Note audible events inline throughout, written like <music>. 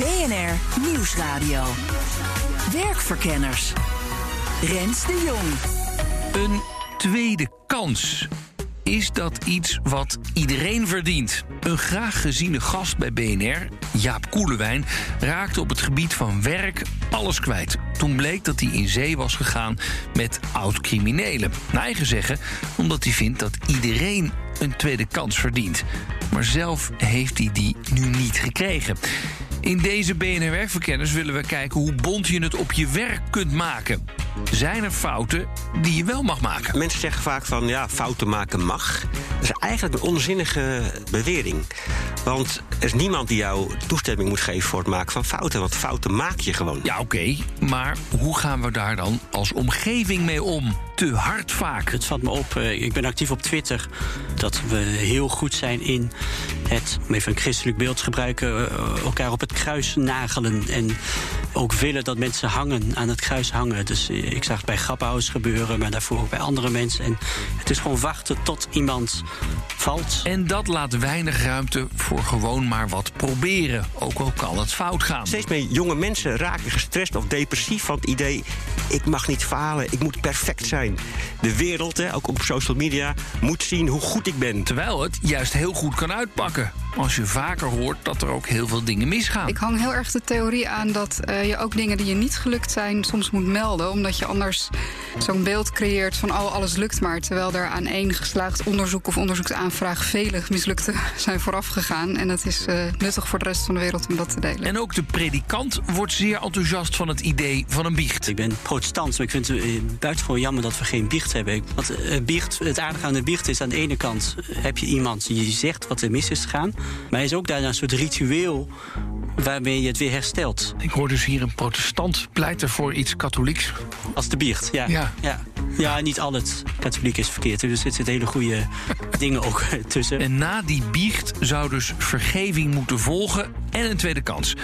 BNR Nieuwsradio. Werkverkenners. Rens de Jong. Een tweede kans. Is dat iets wat iedereen verdient? Een graag geziene gast bij BNR, Jaap Koelewijn, raakte op het gebied van werk alles kwijt. Toen bleek dat hij in zee was gegaan met oud-criminelen. Naar eigen zeggen, omdat hij vindt dat iedereen een tweede kans verdient. Maar zelf heeft hij die nu niet gekregen. In deze BNR Werkverkenners willen we kijken hoe bond je het op je werk kunt maken. Zijn er fouten die je wel mag maken? Mensen zeggen vaak van ja, fouten maken mag. Dat is eigenlijk een onzinnige bewering. Want er is niemand die jou toestemming moet geven voor het maken van fouten. Want fouten maak je gewoon. Ja, oké. maar hoe gaan we daar dan als omgeving mee om? Te hard vaak. Het valt me op, eh, ik ben actief op Twitter, dat we heel goed zijn in het, om even een christelijk beeld te gebruiken, eh, elkaar op het kruis nagelen. En ook willen dat mensen hangen, aan het kruis hangen. Dus eh, ik zag het bij Grappenhuis gebeuren, maar daarvoor ook bij andere mensen. En het is gewoon wachten tot iemand valt. En dat laat weinig ruimte voor gewoon maar wat proberen. Ook al kan het fout gaan. Steeds meer jonge mensen raken gestrest of depressief van het idee: ik mag niet falen, ik moet perfect zijn. De wereld, hè, ook op social media, moet zien hoe goed ik ben. Terwijl het juist heel goed kan uitpakken. Als je vaker hoort dat er ook heel veel dingen misgaan. Ik hang heel erg de theorie aan dat uh, je ook dingen die je niet gelukt zijn soms moet melden. Omdat je anders zo'n beeld creëert van oh, alles lukt maar. Terwijl er aan één geslaagd onderzoek of onderzoeksaanvraag vele mislukte <laughs> zijn vooraf gegaan. En het is uh, nuttig voor de rest van de wereld om dat te delen. En ook de predikant wordt zeer enthousiast van het idee van een biecht. Ik ben protestant, maar ik vind het uh, buitengewoon jammer dat we geen biecht hebben. Want biecht, het aardige aan de biecht is aan de ene kant heb je iemand die zegt wat er mis is gegaan. Maar is ook daarna een soort ritueel waarmee je het weer herstelt. Ik hoor dus hier een protestant pleiten voor iets katholieks. Als de biecht, ja. Ja, ja. ja niet al het katholiek is verkeerd. Dus er zitten hele goede <laughs> dingen ook tussen. En na die biecht zou dus vergeving moeten volgen en een tweede kans.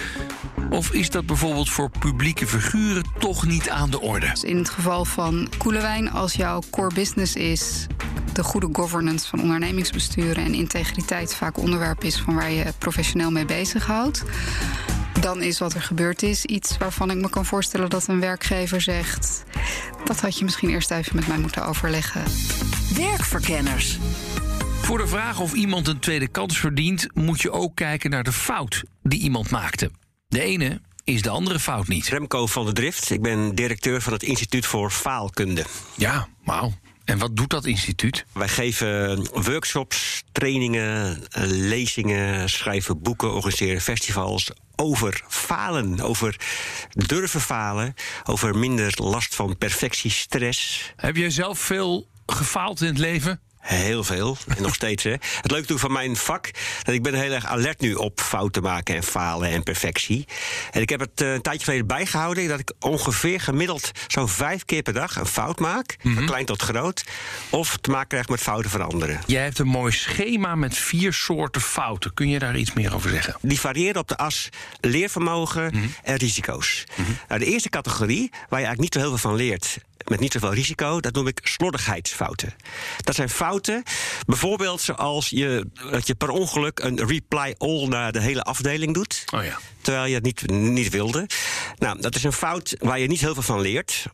Of is dat bijvoorbeeld voor publieke figuren toch niet aan de orde? Dus in het geval van Koelewijn, als jouw core business is de goede governance van ondernemingsbesturen en integriteit vaak onderwerp is van waar je professioneel mee bezighoudt. Dan is wat er gebeurd is iets waarvan ik me kan voorstellen dat een werkgever zegt: dat had je misschien eerst even met mij moeten overleggen. Werkverkenners. Voor de vraag of iemand een tweede kans verdient, moet je ook kijken naar de fout die iemand maakte. De ene is de andere fout niet. Remco van der Drift, ik ben directeur van het Instituut voor Faalkunde. Ja, wauw. En wat doet dat instituut? Wij geven workshops, trainingen, lezingen, schrijven boeken, organiseren festivals over falen, over durven falen, over minder last van perfectiestress. Heb jij zelf veel gefaald in het leven? Heel veel. En nog <laughs> steeds. Hè. Het leuke toe van mijn vak, dat ik ben heel erg alert nu op fouten maken en falen en perfectie. En ik heb het uh, een tijdje geleden bijgehouden dat ik ongeveer gemiddeld zo'n vijf keer per dag een fout maak, mm -hmm. van klein tot groot, of te maken krijg met fouten van anderen. Jij hebt een mooi schema met vier soorten fouten. Kun je daar iets meer over zeggen? Die variëren op de as leervermogen mm -hmm. en risico's. Mm -hmm. nou, de eerste categorie, waar je eigenlijk niet zo heel veel van leert, met niet zoveel risico, dat noem ik slordigheidsfouten. Dat zijn fouten, bijvoorbeeld zoals je, dat je per ongeluk een reply all naar de hele afdeling doet. Oh ja. Terwijl je het niet, niet wilde. Nou, dat is een fout waar je niet heel veel van leert.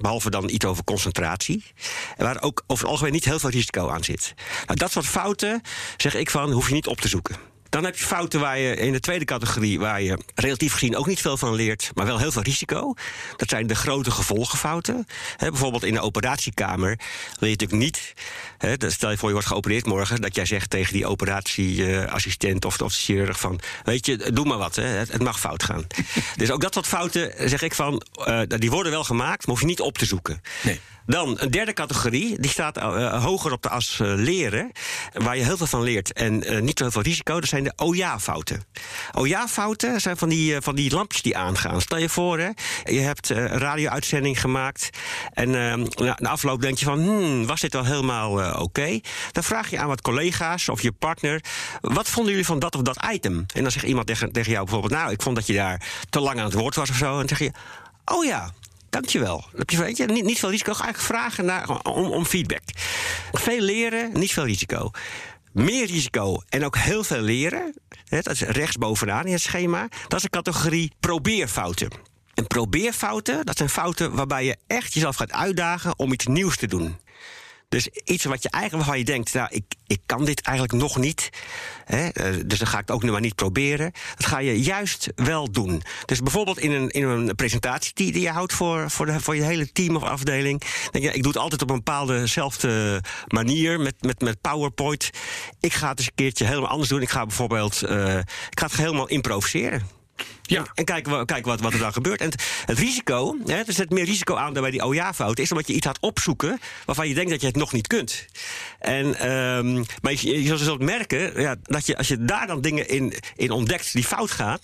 Behalve dan iets over concentratie. En waar ook over het algemeen niet heel veel risico aan zit. Nou, dat soort fouten, zeg ik van, hoef je niet op te zoeken. Dan heb je fouten waar je in de tweede categorie, waar je relatief gezien ook niet veel van leert, maar wel heel veel risico. Dat zijn de grote gevolgenfouten. He, bijvoorbeeld in de operatiekamer wil je natuurlijk niet. He, stel je voor je wordt geopereerd morgen, dat jij zegt tegen die operatieassistent of de chirurg van, weet je, doe maar wat, he, het, het, mag fout gaan. <laughs> dus ook dat soort fouten zeg ik van, uh, die worden wel gemaakt, maar hoef je niet op te zoeken. Nee. Dan een derde categorie, die staat uh, hoger op de as uh, leren, waar je heel veel van leert en niet zo heel veel risico. Dat zijn de OJA-fouten. OJA-fouten zijn van die, van die lampjes die aangaan. Stel je voor, hè, je hebt een radio-uitzending gemaakt en nou, na afloop denk je van, hmm, was dit wel helemaal oké? Dan vraag je aan wat collega's of je partner, wat vonden jullie van dat of dat item? En dan zegt iemand tegen, tegen jou bijvoorbeeld, nou, ik vond dat je daar te lang aan het woord was of zo. En dan zeg je, oh ja, Dankjewel. Je, niet, niet veel risico. Eigenlijk vragen naar, om, om feedback. Veel leren, niet veel risico. Meer risico en ook heel veel leren. Dat is rechtsbovenaan in het schema. Dat is de categorie probeerfouten. En probeerfouten, dat zijn fouten waarbij je echt jezelf gaat uitdagen om iets nieuws te doen. Dus iets wat je eigenlijk waarvan je denkt, nou, ik, ik kan dit eigenlijk nog niet. Hè, dus dan ga ik het ook nu maar niet proberen. Dat ga je juist wel doen. Dus bijvoorbeeld in een, in een presentatie die, die je houdt voor, voor, de, voor je hele team of afdeling. Denk je, ik doe het altijd op een bepaalde zelfde manier met, met, met PowerPoint. Ik ga het eens een keertje helemaal anders doen. Ik ga bijvoorbeeld, uh, ik ga het helemaal improviseren. Ja. En kijken wat, wat er dan gebeurt. En het, risico, hè, er zit meer risico aan dan bij die OJA-fout, is omdat je iets gaat opzoeken waarvan je denkt dat je het nog niet kunt. En, um, maar je, je zult merken ja, dat je als je daar dan dingen in, in ontdekt die fout gaan,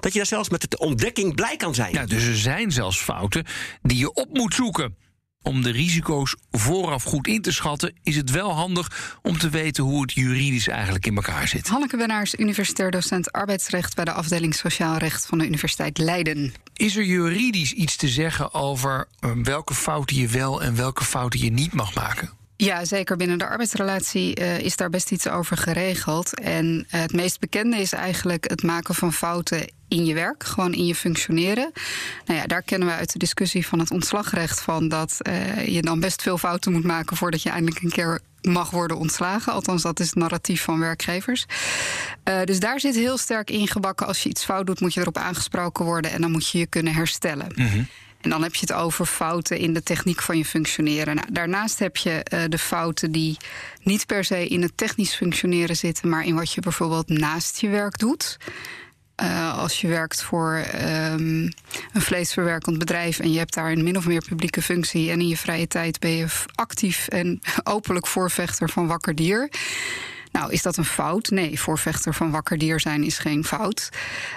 dat je daar zelfs met de ontdekking blij kan zijn. Ja, dus er zijn zelfs fouten die je op moet zoeken. Om de risico's vooraf goed in te schatten, is het wel handig om te weten hoe het juridisch eigenlijk in elkaar zit. Hanneke Benaars, universitair docent arbeidsrecht bij de afdeling Sociaal Recht van de Universiteit Leiden. Is er juridisch iets te zeggen over eh, welke fouten je wel en welke fouten je niet mag maken? Ja, zeker binnen de arbeidsrelatie uh, is daar best iets over geregeld. En uh, het meest bekende is eigenlijk het maken van fouten in je werk, gewoon in je functioneren. Nou ja, daar kennen we uit de discussie van het ontslagrecht van dat uh, je dan best veel fouten moet maken voordat je eindelijk een keer mag worden ontslagen. Althans, dat is het narratief van werkgevers. Dus daar zit heel sterk ingebakken. Als je iets fout doet, moet je erop aangesproken worden en dan moet je je kunnen herstellen. Mm. En dan heb je het over fouten in de techniek van je functioneren. Nou, daarnaast heb je uh, de fouten die niet per se in het technisch functioneren zitten, maar in wat je bijvoorbeeld naast je werk doet. Uh, als je werkt voor um, een vleesverwerkend bedrijf en je hebt daar een min of meer publieke functie en in je vrije tijd ben je actief en <laughs> openlijk voorvechter van wakker dier. Nou, is dat een fout? Nee, voorvechter van wakker dier zijn is geen fout.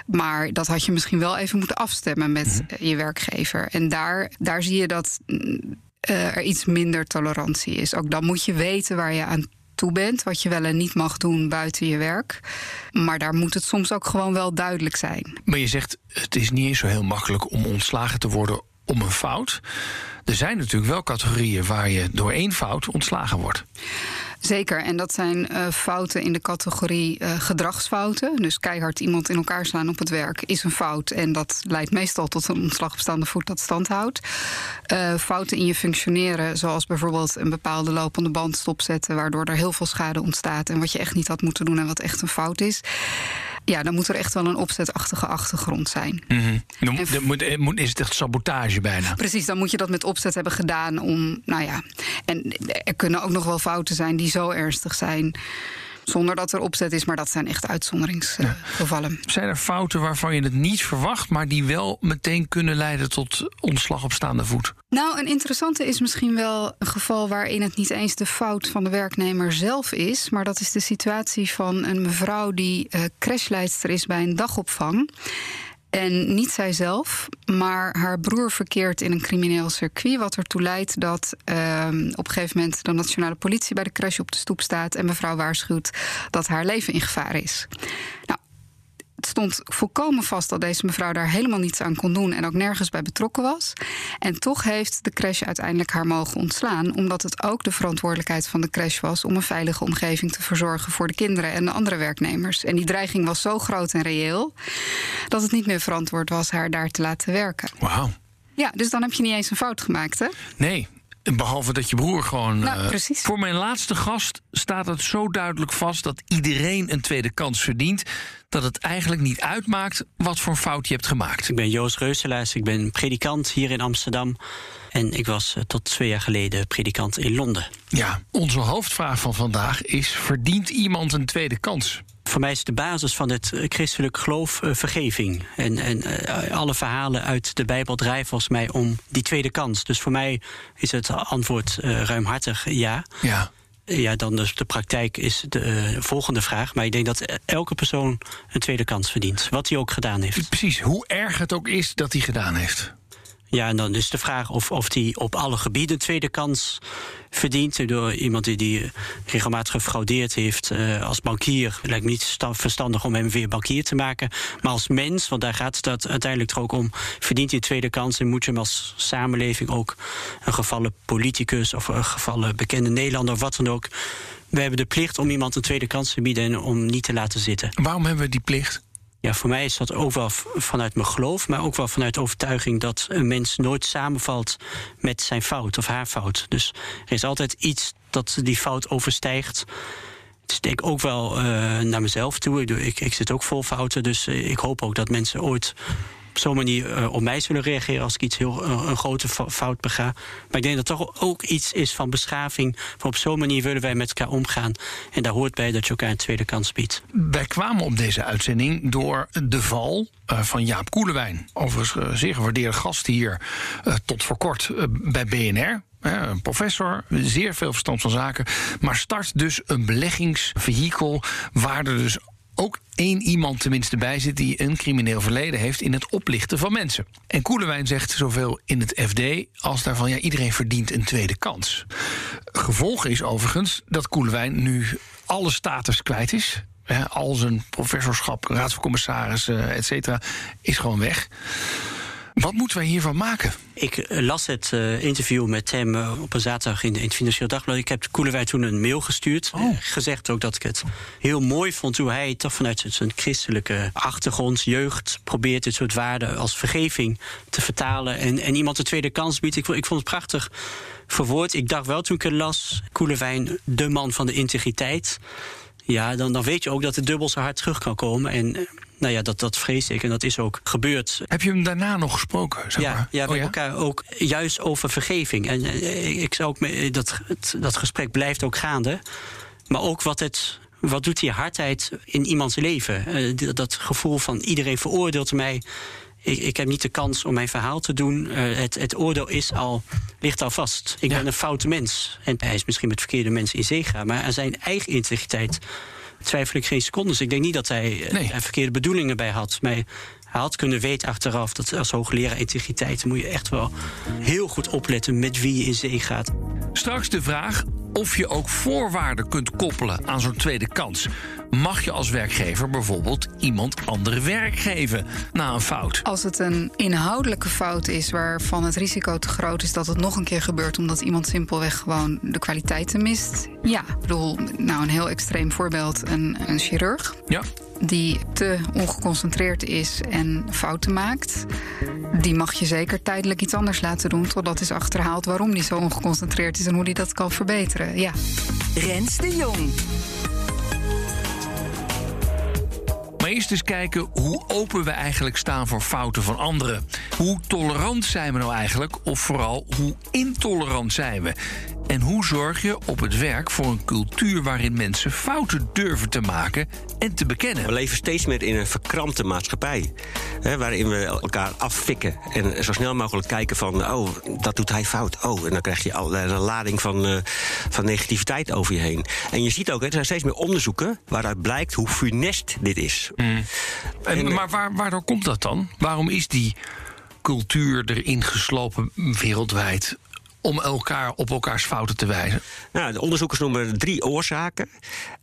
Maar dat had je misschien wel even moeten afstemmen met mm -hmm. je werkgever. En daar, daar zie je dat uh, er iets minder tolerantie is. Ook dan moet je weten waar je aan toe bent, wat je wel en niet mag doen buiten je werk. Maar daar moet het soms ook gewoon wel duidelijk zijn. Maar je zegt, het is niet eens zo heel makkelijk om ontslagen te worden om een fout. Er zijn natuurlijk wel categorieën waar je door één fout ontslagen wordt. Zeker, en dat zijn uh, fouten in de categorie uh, gedragsfouten. Dus keihard iemand in elkaar slaan op het werk is een fout. En dat leidt meestal tot een ontslagbestaande voet dat stand houdt. Uh, fouten in je functioneren, zoals bijvoorbeeld een bepaalde lopende band stopzetten, waardoor er heel veel schade ontstaat. En wat je echt niet had moeten doen en wat echt een fout is. Ja, dan moet er echt wel een opzetachtige achtergrond zijn. Mm -hmm. dan, dan moet, moet, is het echt sabotage bijna? Precies, dan moet je dat met opzet hebben gedaan om, nou ja. En er kunnen ook nog wel fouten zijn die zo ernstig zijn zonder dat er opzet is, maar dat zijn echt uitzonderingsgevallen. Ja. Zijn er fouten waarvan je het niet verwacht, maar die wel meteen kunnen leiden tot ontslag op staande voet? Nou, een interessante is misschien wel een geval waarin het niet eens de fout van de werknemer zelf is, maar dat is de situatie van een mevrouw die uh, crashleidster is bij een dagopvang. En niet zijzelf, maar haar broer verkeert in een crimineel circuit. Wat ertoe leidt dat uh, op een gegeven moment de nationale politie bij de crash op de stoep staat. En mevrouw waarschuwt dat haar leven in gevaar is. Nou, het stond volkomen vast dat deze mevrouw daar helemaal niets aan kon doen en ook nergens bij betrokken was. En toch heeft de crash uiteindelijk haar mogen ontslaan, omdat het ook de verantwoordelijkheid van de crash was om een veilige omgeving te verzorgen voor de kinderen en de andere werknemers. En die dreiging was zo groot en reëel dat het niet meer verantwoord was haar daar te laten werken. Wauw. Ja, dus dan heb je niet eens een fout gemaakt, hè? Nee, Behalve dat je broer gewoon. Nou, uh, precies. Voor mijn laatste gast staat het zo duidelijk vast dat iedereen een tweede kans verdient. dat het eigenlijk niet uitmaakt wat voor fout je hebt gemaakt. Ik ben Joost Reuselaars, ik ben predikant hier in Amsterdam. En ik was eh, tot twee jaar geleden predikant in Londen. Ja, onze hoofdvraag van vandaag is: verdient iemand een tweede kans? Voor mij is de basis van het eh, christelijk geloof uh, vergeving. En, en uh, alle verhalen uit de Bijbel draaien volgens mij om die tweede kans. Dus voor mij is het antwoord ruimhartig ja. Ja. Ja, dan dus de praktijk is de volgende vraag. Maar ik denk dat elke persoon een tweede kans verdient. Wat hij ook gedaan heeft. Precies, hoe erg het ook is dat hij gedaan heeft. Ja, en dan is de vraag of, of die op alle gebieden tweede kans verdient. Door iemand die, die regelmatig gefraudeerd heeft uh, als bankier. Lijkt me niet verstandig om hem weer bankier te maken. Maar als mens, want daar gaat het uiteindelijk toch ook om. Verdient hij tweede kans en moet je hem als samenleving ook een gevallen politicus of een gevallen bekende Nederlander of wat dan ook. We hebben de plicht om iemand een tweede kans te bieden en om niet te laten zitten. Waarom hebben we die plicht? Ja, voor mij is dat ook wel vanuit mijn geloof, maar ook wel vanuit overtuiging dat een mens nooit samenvalt met zijn fout of haar fout. Dus er is altijd iets dat die fout overstijgt. Het ik ook wel uh, naar mezelf toe. Ik, ik, zit ook vol fouten, dus ik hoop ook dat mensen ooit op zo'n manier uh, op mij zullen reageren als ik iets heel uh, een grote fout bega. Maar ik denk dat toch ook iets is van beschaving. Op zo'n manier willen wij met elkaar omgaan. En daar hoort bij dat je elkaar een tweede kans biedt. Wij kwamen op deze uitzending door de val uh, van Jaap Koelewijn. Overigens zeer gewaardeerde gast hier tot voor kort bij BNR. Een professor, zeer veel verstand van zaken. Maar start dus een beleggingsvehikel waar er dus ook één iemand tenminste bij zit die een crimineel verleden heeft in het oplichten van mensen. En Koelewijn zegt zoveel in het FD als daarvan ja, iedereen verdient een tweede kans. Gevolg is overigens dat Koelewijn nu alle status kwijt is. al zijn professorschap, raad van commissarissen, et cetera, is gewoon weg. Wat moeten wij hiervan maken? Ik las het uh, interview met hem uh, op een zaterdag in, in het Financieel Dagblad. Ik heb Koelewij toen een mail gestuurd. Oh. Uh, gezegd ook dat ik het heel mooi vond hoe hij toch vanuit zijn christelijke achtergrond, jeugd, probeert dit soort waarden als vergeving te vertalen. En, en iemand een tweede kans biedt. Ik, ik vond het prachtig verwoord. Ik dacht wel toen ik het las, Koelewijn, de man van de integriteit. Ja, dan, dan weet je ook dat het dubbel zo hard terug kan komen. En nou ja, dat, dat vrees ik en dat is ook gebeurd. Heb je hem daarna nog gesproken? Zeg ja, maar? ja, we oh, ja? elkaar ook juist over vergeving. En uh, ik zou ook, dat, het, dat gesprek blijft ook gaande. Maar ook wat het. Wat doet die hardheid in iemands leven? Uh, dat gevoel van iedereen veroordeelt mij. Ik, ik, heb niet de kans om mijn verhaal te doen. Uh, het, het, oordeel is al, ligt al vast. Ik ja. ben een foute mens. En hij is misschien met verkeerde mensen in zee gaan. Maar aan zijn eigen integriteit twijfel ik geen seconde. Dus ik denk niet dat hij nee. er verkeerde bedoelingen bij had. Maar hij had kunnen weten achteraf dat als hoogleraar integriteit moet je echt wel heel goed opletten met wie je in zee gaat. Straks de vraag of je ook voorwaarden kunt koppelen aan zo'n tweede kans. Mag je als werkgever bijvoorbeeld iemand andere werk geven na een fout? Als het een inhoudelijke fout is waarvan het risico te groot is dat het nog een keer gebeurt omdat iemand simpelweg gewoon de kwaliteiten mist. Ja, ik bedoel, nou een heel extreem voorbeeld: een, een chirurg. Ja die te ongeconcentreerd is en fouten maakt, die mag je zeker tijdelijk iets anders laten doen totdat is achterhaald waarom die zo ongeconcentreerd is en hoe die dat kan verbeteren. Ja. Rens de Jong. Maar eerst eens kijken hoe open we eigenlijk staan voor fouten van anderen. Hoe tolerant zijn we nou eigenlijk? Of vooral, hoe intolerant zijn we? En hoe zorg je op het werk voor een cultuur waarin mensen fouten durven te maken en te bekennen? We leven steeds meer in een verkrampte maatschappij. Hè, waarin we elkaar affikken. En zo snel mogelijk kijken van, oh, dat doet hij fout. Oh, en dan krijg je al een lading van, uh, van negativiteit over je heen. En je ziet ook, hè, er zijn steeds meer onderzoeken waaruit blijkt hoe funest dit is. Mm. En, en, maar waar, waardoor komt dat dan? Waarom is die cultuur erin geslopen wereldwijd? Om elkaar op elkaars fouten te wijzen? Nou, de onderzoekers noemen drie oorzaken.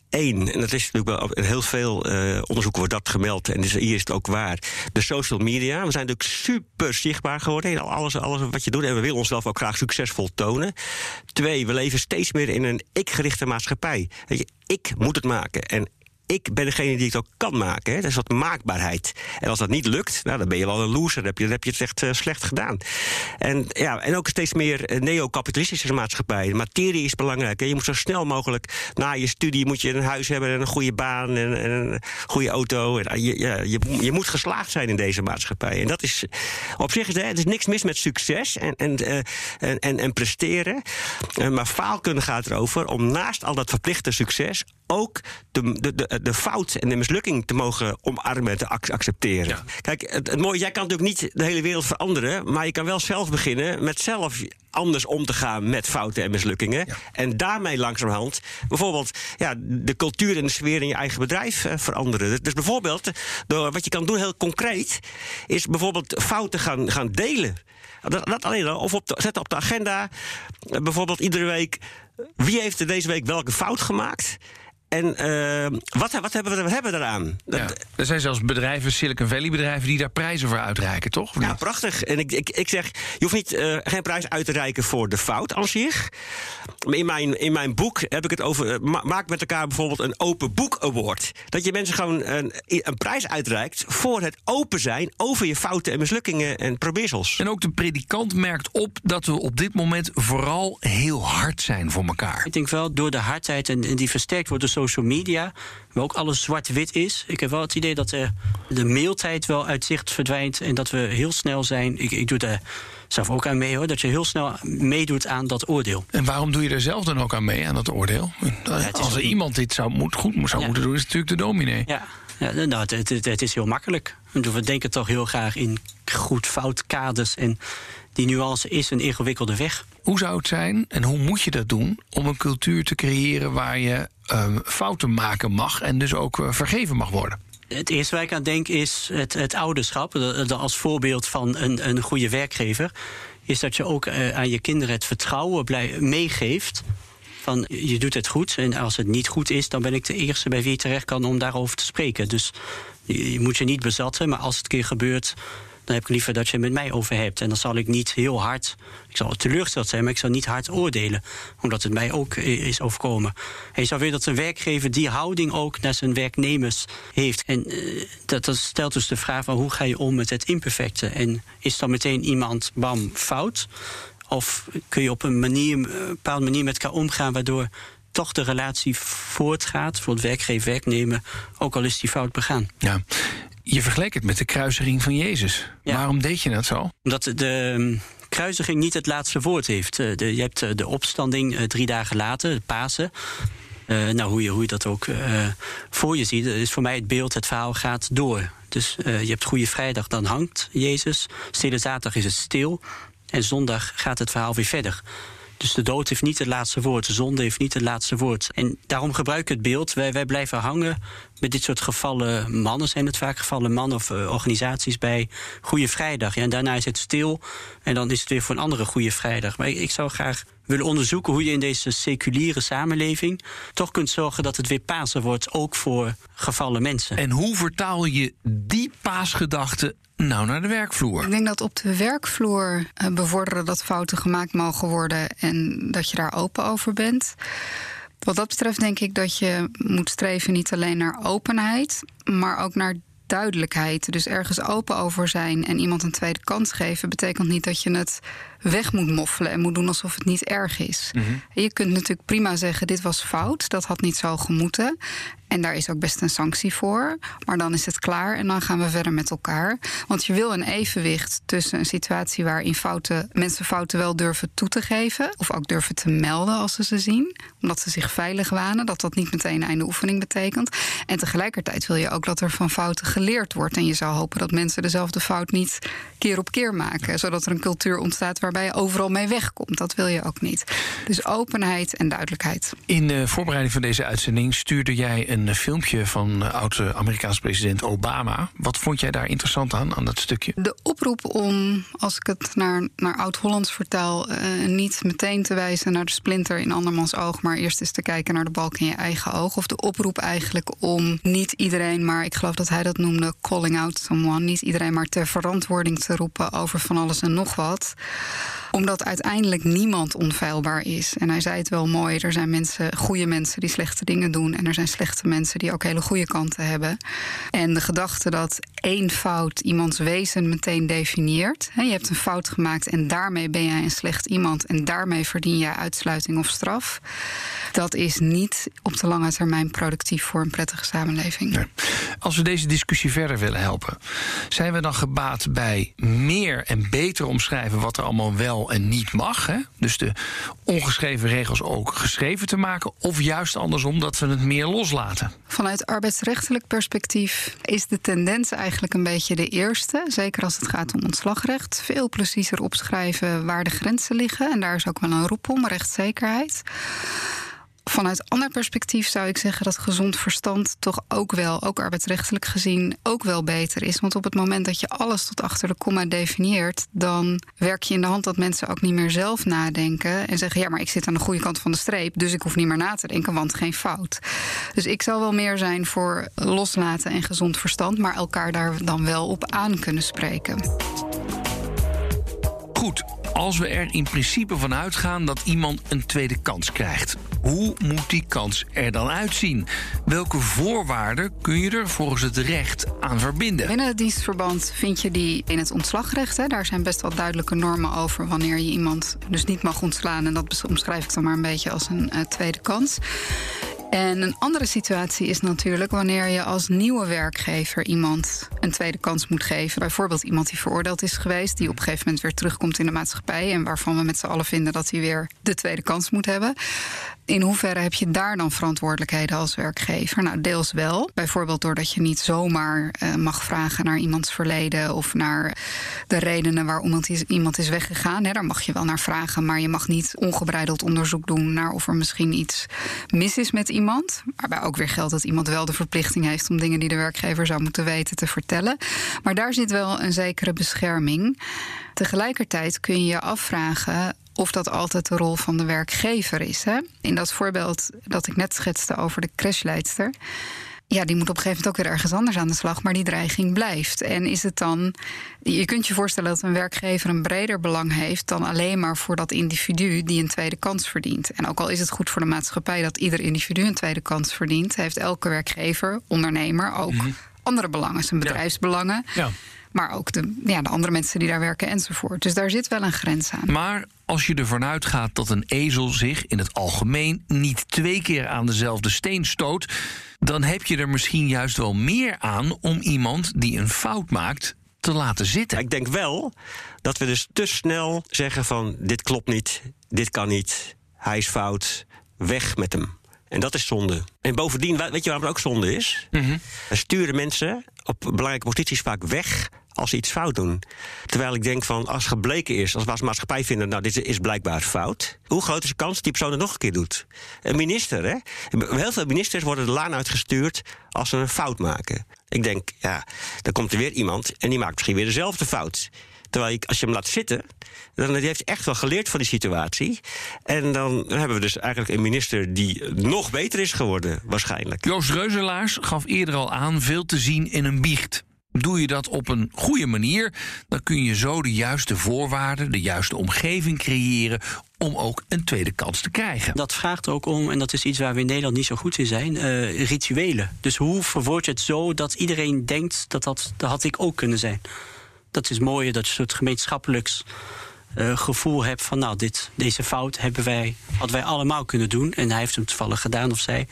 Eén, en dat is natuurlijk wel in heel veel uh, onderzoeken wordt dat gemeld, en dus hier is het ook waar. De social media. We zijn natuurlijk super zichtbaar geworden in alles, alles wat je doet. En we willen onszelf ook graag succesvol tonen. Twee, we leven steeds meer in een ik-gerichte maatschappij. Weet je, ik moet het maken. En ik ben degene die het ook kan maken. Hè. Dat is wat maakbaarheid. En als dat niet lukt, nou, dan ben je wel een loser. Dan heb je, dan heb je het echt uh, slecht gedaan. En, ja, en ook steeds meer uh, neocapitalistische maatschappij. Materie is belangrijk. Je moet zo snel mogelijk na je studie moet je een huis hebben en een goede baan en, en een goede auto. En, je, ja, je, je, moet geslaagd zijn in deze maatschappij. En dat is op zich is er is niks mis met succes en, en, en, en, presteren. maar faalkunde gaat erover om naast al dat verplichte succes ook de, de, de, de, fout en de mislukking te mogen omarmen en te accepteren. Kijk, het, het, mooie, jij kan natuurlijk niet de hele wereld veranderen, maar je kan wel zelf beginnen met zelf anders om te gaan met fouten en mislukkingen. En daarmee langzamerhand bijvoorbeeld ja, de cultuur en de sfeer in je eigen bedrijf uh, veranderen. Dus bijvoorbeeld, door wat je kan doen heel concreet, is bijvoorbeeld fouten gaan, gaan delen. Dat, dat alleen al. Of op de, zetten op de agenda. Uh, bijvoorbeeld iedere week. Wie heeft er deze week welke fout gemaakt? En uh, wat, wat, hebben we, wat hebben we eraan? Dat, ja, er zijn zelfs bedrijven, Silicon Valley bedrijven, die daar prijzen voor uitreiken, toch? Ja, prachtig. En ik, ik, ik zeg, je hoeft niet, uh, geen prijs uit te reiken voor de fout aan zich. Maar in mijn, in mijn boek heb ik het over. Ma maak met elkaar bijvoorbeeld een open boek award. Dat je mensen gewoon een, een prijs uitreikt voor het open zijn over je fouten en mislukkingen en probeersels. En ook de predikant merkt op dat we op dit moment vooral heel hard zijn voor elkaar. Ik denk wel door de hardheid en, en die versterkt wordt door social media, waar ook alles zwart-wit is. Ik heb wel het idee dat er de mailtijd wel uit zicht verdwijnt en dat we heel snel zijn. Ik, ik doe daar zelf ook aan mee hoor, dat je heel snel meedoet aan dat oordeel. En waarom doe je er zelf dan ook aan mee, aan dat oordeel? Ja, Als er iemand dit zou, moet, goed zou ja. moeten doen, is het natuurlijk de dominee. Ja, ja nou, het, het, het is heel makkelijk. We denken toch heel graag in goed-fout kaders. En die nuance is een ingewikkelde weg. Hoe zou het zijn en hoe moet je dat doen om een cultuur te creëren waar je fouten maken mag en dus ook uh, vergeven mag worden? Het eerste waar ik aan denk is het, het ouderschap. Als voorbeeld van een, een goede werkgever. Is dat je ook uh, aan je kinderen het vertrouwen blij, meegeeft. Van je doet het goed. En als het niet goed is, dan ben ik de eerste bij wie je terecht kan om daarover te spreken. Dus je, je moet je niet bezatten. Maar als het een keer gebeurt dan heb ik liever dat je het met mij over hebt. En dan zal ik niet heel hard, ik zal teleurgesteld zijn, maar ik zal niet hard oordelen. Omdat het mij ook is overkomen. En je zou willen dat een werkgever die houding ook naar zijn werknemers heeft. En uh, dat, stelt dus de vraag van hoe ga je om met het imperfecte? En is dan meteen iemand, bam, fout? Of kun je op een, manier, een bepaalde manier met elkaar omgaan waardoor toch de relatie voortgaat voor het werkgever-werknemer, ook al is die fout begaan. Ja. Je vergeleek het met de kruisiging van Jezus. Ja. Waarom deed je dat zo? Omdat de um, kruisiging niet het laatste woord heeft. De, je hebt de opstanding uh, drie dagen later, de Pasen. Uh, nou, hoe je, hoe je dat ook uh, voor je ziet, is voor mij het beeld, het verhaal gaat door. Dus je hebt Goede Vrijdag, dan hangt Jezus. Stille Zaterdag is het stil. En zondag gaat het verhaal weer verder. Dus de dood heeft niet het laatste woord, de zonde heeft niet het laatste woord. En daarom gebruik ik het beeld. Wij, wij blijven hangen met dit soort gevallen mannen, zijn het vaak gevallen mannen of uh, organisaties bij Goede Vrijdag. Ja, en daarna is het stil en dan is het weer voor een andere Goede Vrijdag. Maar ik, ik zou graag willen onderzoeken hoe je in deze seculiere samenleving toch kunt zorgen dat het weer Pasen wordt, ook voor gevallen mensen. En hoe vertaal je die paasgedachte nou naar de werkvloer? Ik denk dat op de werkvloer uh, bevorderen dat fouten gemaakt mogen worden en dat je daar open over bent. Wat dat betreft denk ik dat je moet streven niet alleen naar openheid, maar ook naar duidelijkheid. Dus ergens open over zijn en iemand een tweede kans geven, betekent niet dat je het weg moet moffelen en moet doen alsof het niet erg is. Mm -hmm. Je kunt natuurlijk prima zeggen: dit was fout, dat had niet zo gemoeten. En daar is ook best een sanctie voor. Maar dan is het klaar en dan gaan we verder met elkaar. Want je wil een evenwicht tussen een situatie waarin fouten, mensen fouten wel durven toe te geven. Of ook durven te melden als ze ze zien. Omdat ze zich veilig wanen. Dat dat niet meteen een einde oefening betekent. En tegelijkertijd wil je ook dat er van fouten geleerd wordt. En je zou hopen dat mensen dezelfde fout niet keer op keer maken. Zodat er een cultuur ontstaat waarbij je overal mee wegkomt. Dat wil je ook niet. Dus openheid en duidelijkheid. In de voorbereiding van deze uitzending stuurde jij een een filmpje van oud-Amerikaanse president Obama. Wat vond jij daar interessant aan, aan dat stukje? De oproep om, als ik het naar, naar oud-Hollands vertaal, uh, niet meteen te wijzen naar de splinter in andermans oog, maar eerst eens te kijken naar de balk in je eigen oog. Of de oproep eigenlijk om niet iedereen, maar ik geloof dat hij dat noemde, calling out someone, niet iedereen maar ter verantwoording te roepen over van alles en nog wat Omdat uiteindelijk niemand onfeilbaar is. En hij zei het wel mooi: er zijn mensen, goede mensen die slechte dingen doen. En er zijn slechte mensen die ook hele goede kanten hebben. En de gedachte dat één fout iemands wezen meteen definieert. Je hebt een fout gemaakt en daarmee ben jij een slecht iemand. En daarmee verdien jij uitsluiting of straf. Dat is niet op de lange termijn productief voor een prettige samenleving. Als we deze discussie verder willen helpen, zijn we dan gebaat bij meer en beter omschrijven wat er allemaal wel en niet mag? Hè? Dus de ongeschreven regels ook geschreven te maken, of juist andersom dat we het meer loslaten? Vanuit arbeidsrechtelijk perspectief is de tendens eigenlijk een beetje de eerste. Zeker als het gaat om ontslagrecht. Veel preciezer opschrijven waar de grenzen liggen. En daar is ook wel een roep om, rechtszekerheid. Vanuit ander perspectief zou ik zeggen dat gezond verstand toch ook wel, ook arbeidsrechtelijk gezien, ook wel beter is. Want op het moment dat je alles tot achter de komma definieert, dan werk je in de hand dat mensen ook niet meer zelf nadenken en zeggen: ja, maar ik zit aan de goede kant van de streep, dus ik hoef niet meer na te denken, want geen fout. Dus ik zou wel meer zijn voor loslaten en gezond verstand, maar elkaar daar dan wel op aan kunnen spreken. Goed, als we er in principe van uitgaan dat iemand een tweede kans krijgt. Hoe moet die kans er dan uitzien? Welke voorwaarden kun je er volgens het recht aan verbinden? Binnen het dienstverband vind je die in het ontslagrecht. Hè. Daar zijn best wel duidelijke normen over wanneer je iemand dus niet mag ontslaan. En dat omschrijf ik dan maar een beetje als een uh, tweede kans. En een andere situatie is natuurlijk wanneer je als nieuwe werkgever iemand een tweede kans moet geven. Bijvoorbeeld iemand die veroordeeld is geweest, die op een gegeven moment weer terugkomt in de maatschappij en waarvan we met z'n allen vinden dat hij weer de tweede kans moet hebben. In hoeverre heb je daar dan verantwoordelijkheden als werkgever? Nou, deels wel. Bijvoorbeeld doordat je niet zomaar uh, mag vragen naar iemands verleden of naar de redenen waarom iemand is, iemand is weggegaan. Daar mag je wel naar vragen, maar je mag niet ongebreideld onderzoek doen naar of er misschien iets mis is met iemand. Waarbij ook weer geldt dat iemand wel de verplichting heeft om dingen die de werkgever zou moeten weten te vertellen. Maar daar zit wel een zekere bescherming. Tegelijkertijd kun je je afvragen of dat altijd de rol van de werkgever is. Hè? In dat voorbeeld dat ik net schetste over de crashleidster. Ja, die moet op een gegeven moment ook weer ergens anders aan de slag, maar die dreiging blijft. En is het dan. Je kunt je voorstellen dat een werkgever een breder belang heeft dan alleen maar voor dat individu die een tweede kans verdient. En ook al is het goed voor de maatschappij dat ieder individu een tweede kans verdient, heeft elke werkgever, ondernemer ook mm -hmm. andere belangen, zijn bedrijfsbelangen. Ja. Maar ook de, ja, de andere mensen die daar werken enzovoort. Dus daar zit wel een grens aan. Maar als je ervan uitgaat dat een ezel zich in het algemeen niet twee keer aan dezelfde steen stoot, dan heb je er misschien juist wel meer aan om iemand die een fout maakt te laten zitten. Ik denk wel dat we dus te snel zeggen van dit klopt niet, dit kan niet, hij is fout, weg met hem. En dat is zonde. En bovendien, weet je waarom het ook zonde is? Mm -hmm. sturen mensen op belangrijke posities vaak weg als ze iets fout doen. Terwijl ik denk van, als gebleken is, als we als maatschappij vinden, nou, dit is blijkbaar fout. Hoe groot is de kans dat die persoon het nog een keer doet? Een minister, hè? Heel veel ministers worden de laan uitgestuurd als ze een fout maken. Ik denk, ja, dan komt er weer iemand en die maakt misschien weer dezelfde fout. Terwijl ik, als je hem laat zitten, dan heeft hij echt wel geleerd van die situatie. En dan hebben we dus eigenlijk een minister die nog beter is geworden, waarschijnlijk. Joost Reuzelaars gaf eerder al aan veel te zien in een biecht. Doe je dat op een goede manier, dan kun je zo de juiste voorwaarden, de juiste omgeving creëren om ook een tweede kans te krijgen. Dat vraagt ook om, en dat is iets waar we in Nederland niet zo goed in zijn, uh, rituelen. Dus hoe verwoord je het zo dat iedereen denkt dat dat, dat had ik ook kunnen zijn? Dat is mooi, dat je een soort gemeenschappelijks uh, gevoel hebt van, nou, dit, deze fout hebben wij, hadden wij allemaal kunnen doen en hij heeft hem toevallig gedaan of zij.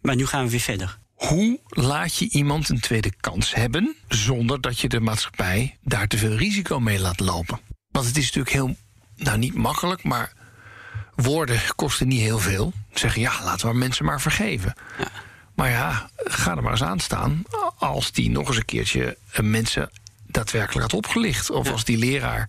Maar nu gaan we weer verder. Hoe laat je iemand een tweede kans hebben zonder dat je de maatschappij daar te veel risico mee laat lopen? Want het is natuurlijk heel, nou niet makkelijk, maar woorden kosten niet heel veel. Zeggen ja, laten we mensen maar vergeven. Ja. Maar ja, ga er maar eens aan staan als die nog eens een keertje mensen daadwerkelijk had opgelicht. Of ja. als die leraar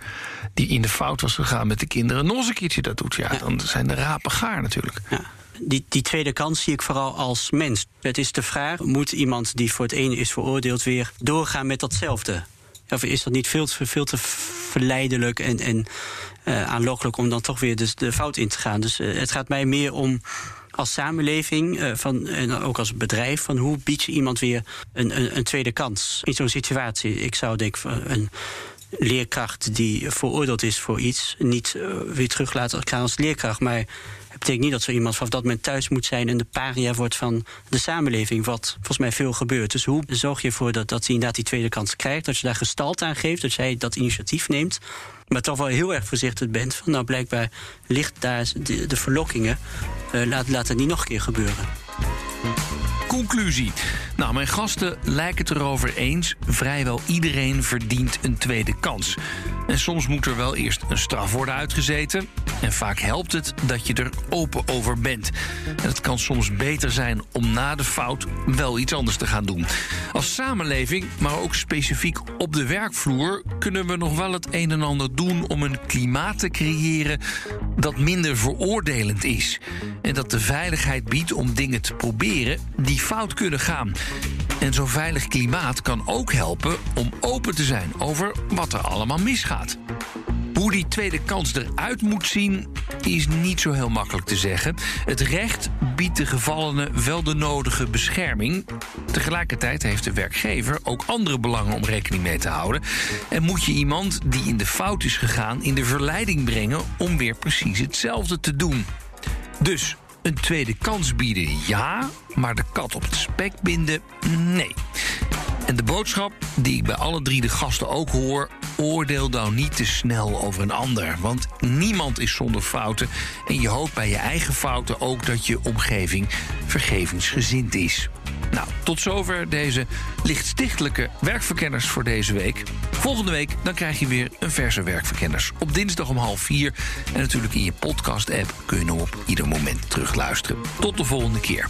die in de fout was gegaan met de kinderen nog eens een keertje dat doet. Ja, ja. dan zijn de rapen gaar natuurlijk. Ja die, die tweede kans zie ik vooral als mens. Het is de vraag: moet iemand die voor het ene is veroordeeld weer doorgaan met datzelfde? Of is dat niet veel te, verleidelijk en, en uh, aanlokkelijk om dan toch weer dus de fout in te gaan? Dus uh, het gaat mij meer om als samenleving uh, van, en ook als bedrijf... van hoe bied je iemand weer een, een, een tweede kans in zo'n situatie? Ik zou denk een leerkracht die veroordeeld is voor iets niet uh, weer terug laten als leerkracht. Maar het betekent niet dat zo iemand vanaf dat moment thuis moet zijn en de paria wordt van de samenleving, wat volgens mij veel gebeurt. Dus hoe zorg je ervoor dat, dat hij inderdaad die tweede kans krijgt, dat je daar gestalt aan geeft, dat jij dat initiatief neemt, maar toch wel heel erg voorzichtig bent van nou blijkbaar ligt daar de, verlokkingen, uh, laat, laat het niet nog een keer gebeuren. Conclusie. Nou, mijn gasten lijken het erover eens. Vrijwel iedereen verdient een tweede kans. En soms moet er wel eerst een straf worden uitgezeten. En vaak helpt het dat je er open over bent. En het kan soms beter zijn om na de fout wel iets anders te gaan doen. Als samenleving, maar ook specifiek op de werkvloer, kunnen we nog wel het een en ander doen om een klimaat te creëren dat minder veroordelend is. En dat de veiligheid biedt om dingen te proberen fout kunnen gaan. En zo'n veilig klimaat kan ook helpen om open te zijn over wat er allemaal misgaat. Hoe die tweede kans eruit moet zien, is niet zo heel makkelijk te zeggen. Het recht biedt de gevallenen wel de nodige bescherming. Tegelijkertijd heeft de werkgever ook andere belangen om rekening mee te houden. En moet je iemand die in de fout is gegaan in de verleiding brengen om weer precies hetzelfde te doen. Dus een tweede kans bieden, ja, maar de kat op het spek binden, nee. En de boodschap die ik bij alle drie de gasten ook hoor: oordeel nou niet te snel over een ander. Want niemand is zonder fouten. En je hoopt bij je eigen fouten ook dat je omgeving vergevingsgezind is. Nou, tot zover deze lichtstichtelijke werkverkenners voor deze week. Volgende week dan krijg je weer een verse werkverkenners. Op dinsdag om half vier. En natuurlijk in je podcast-app kun je hem op ieder moment terugluisteren. Tot de volgende keer.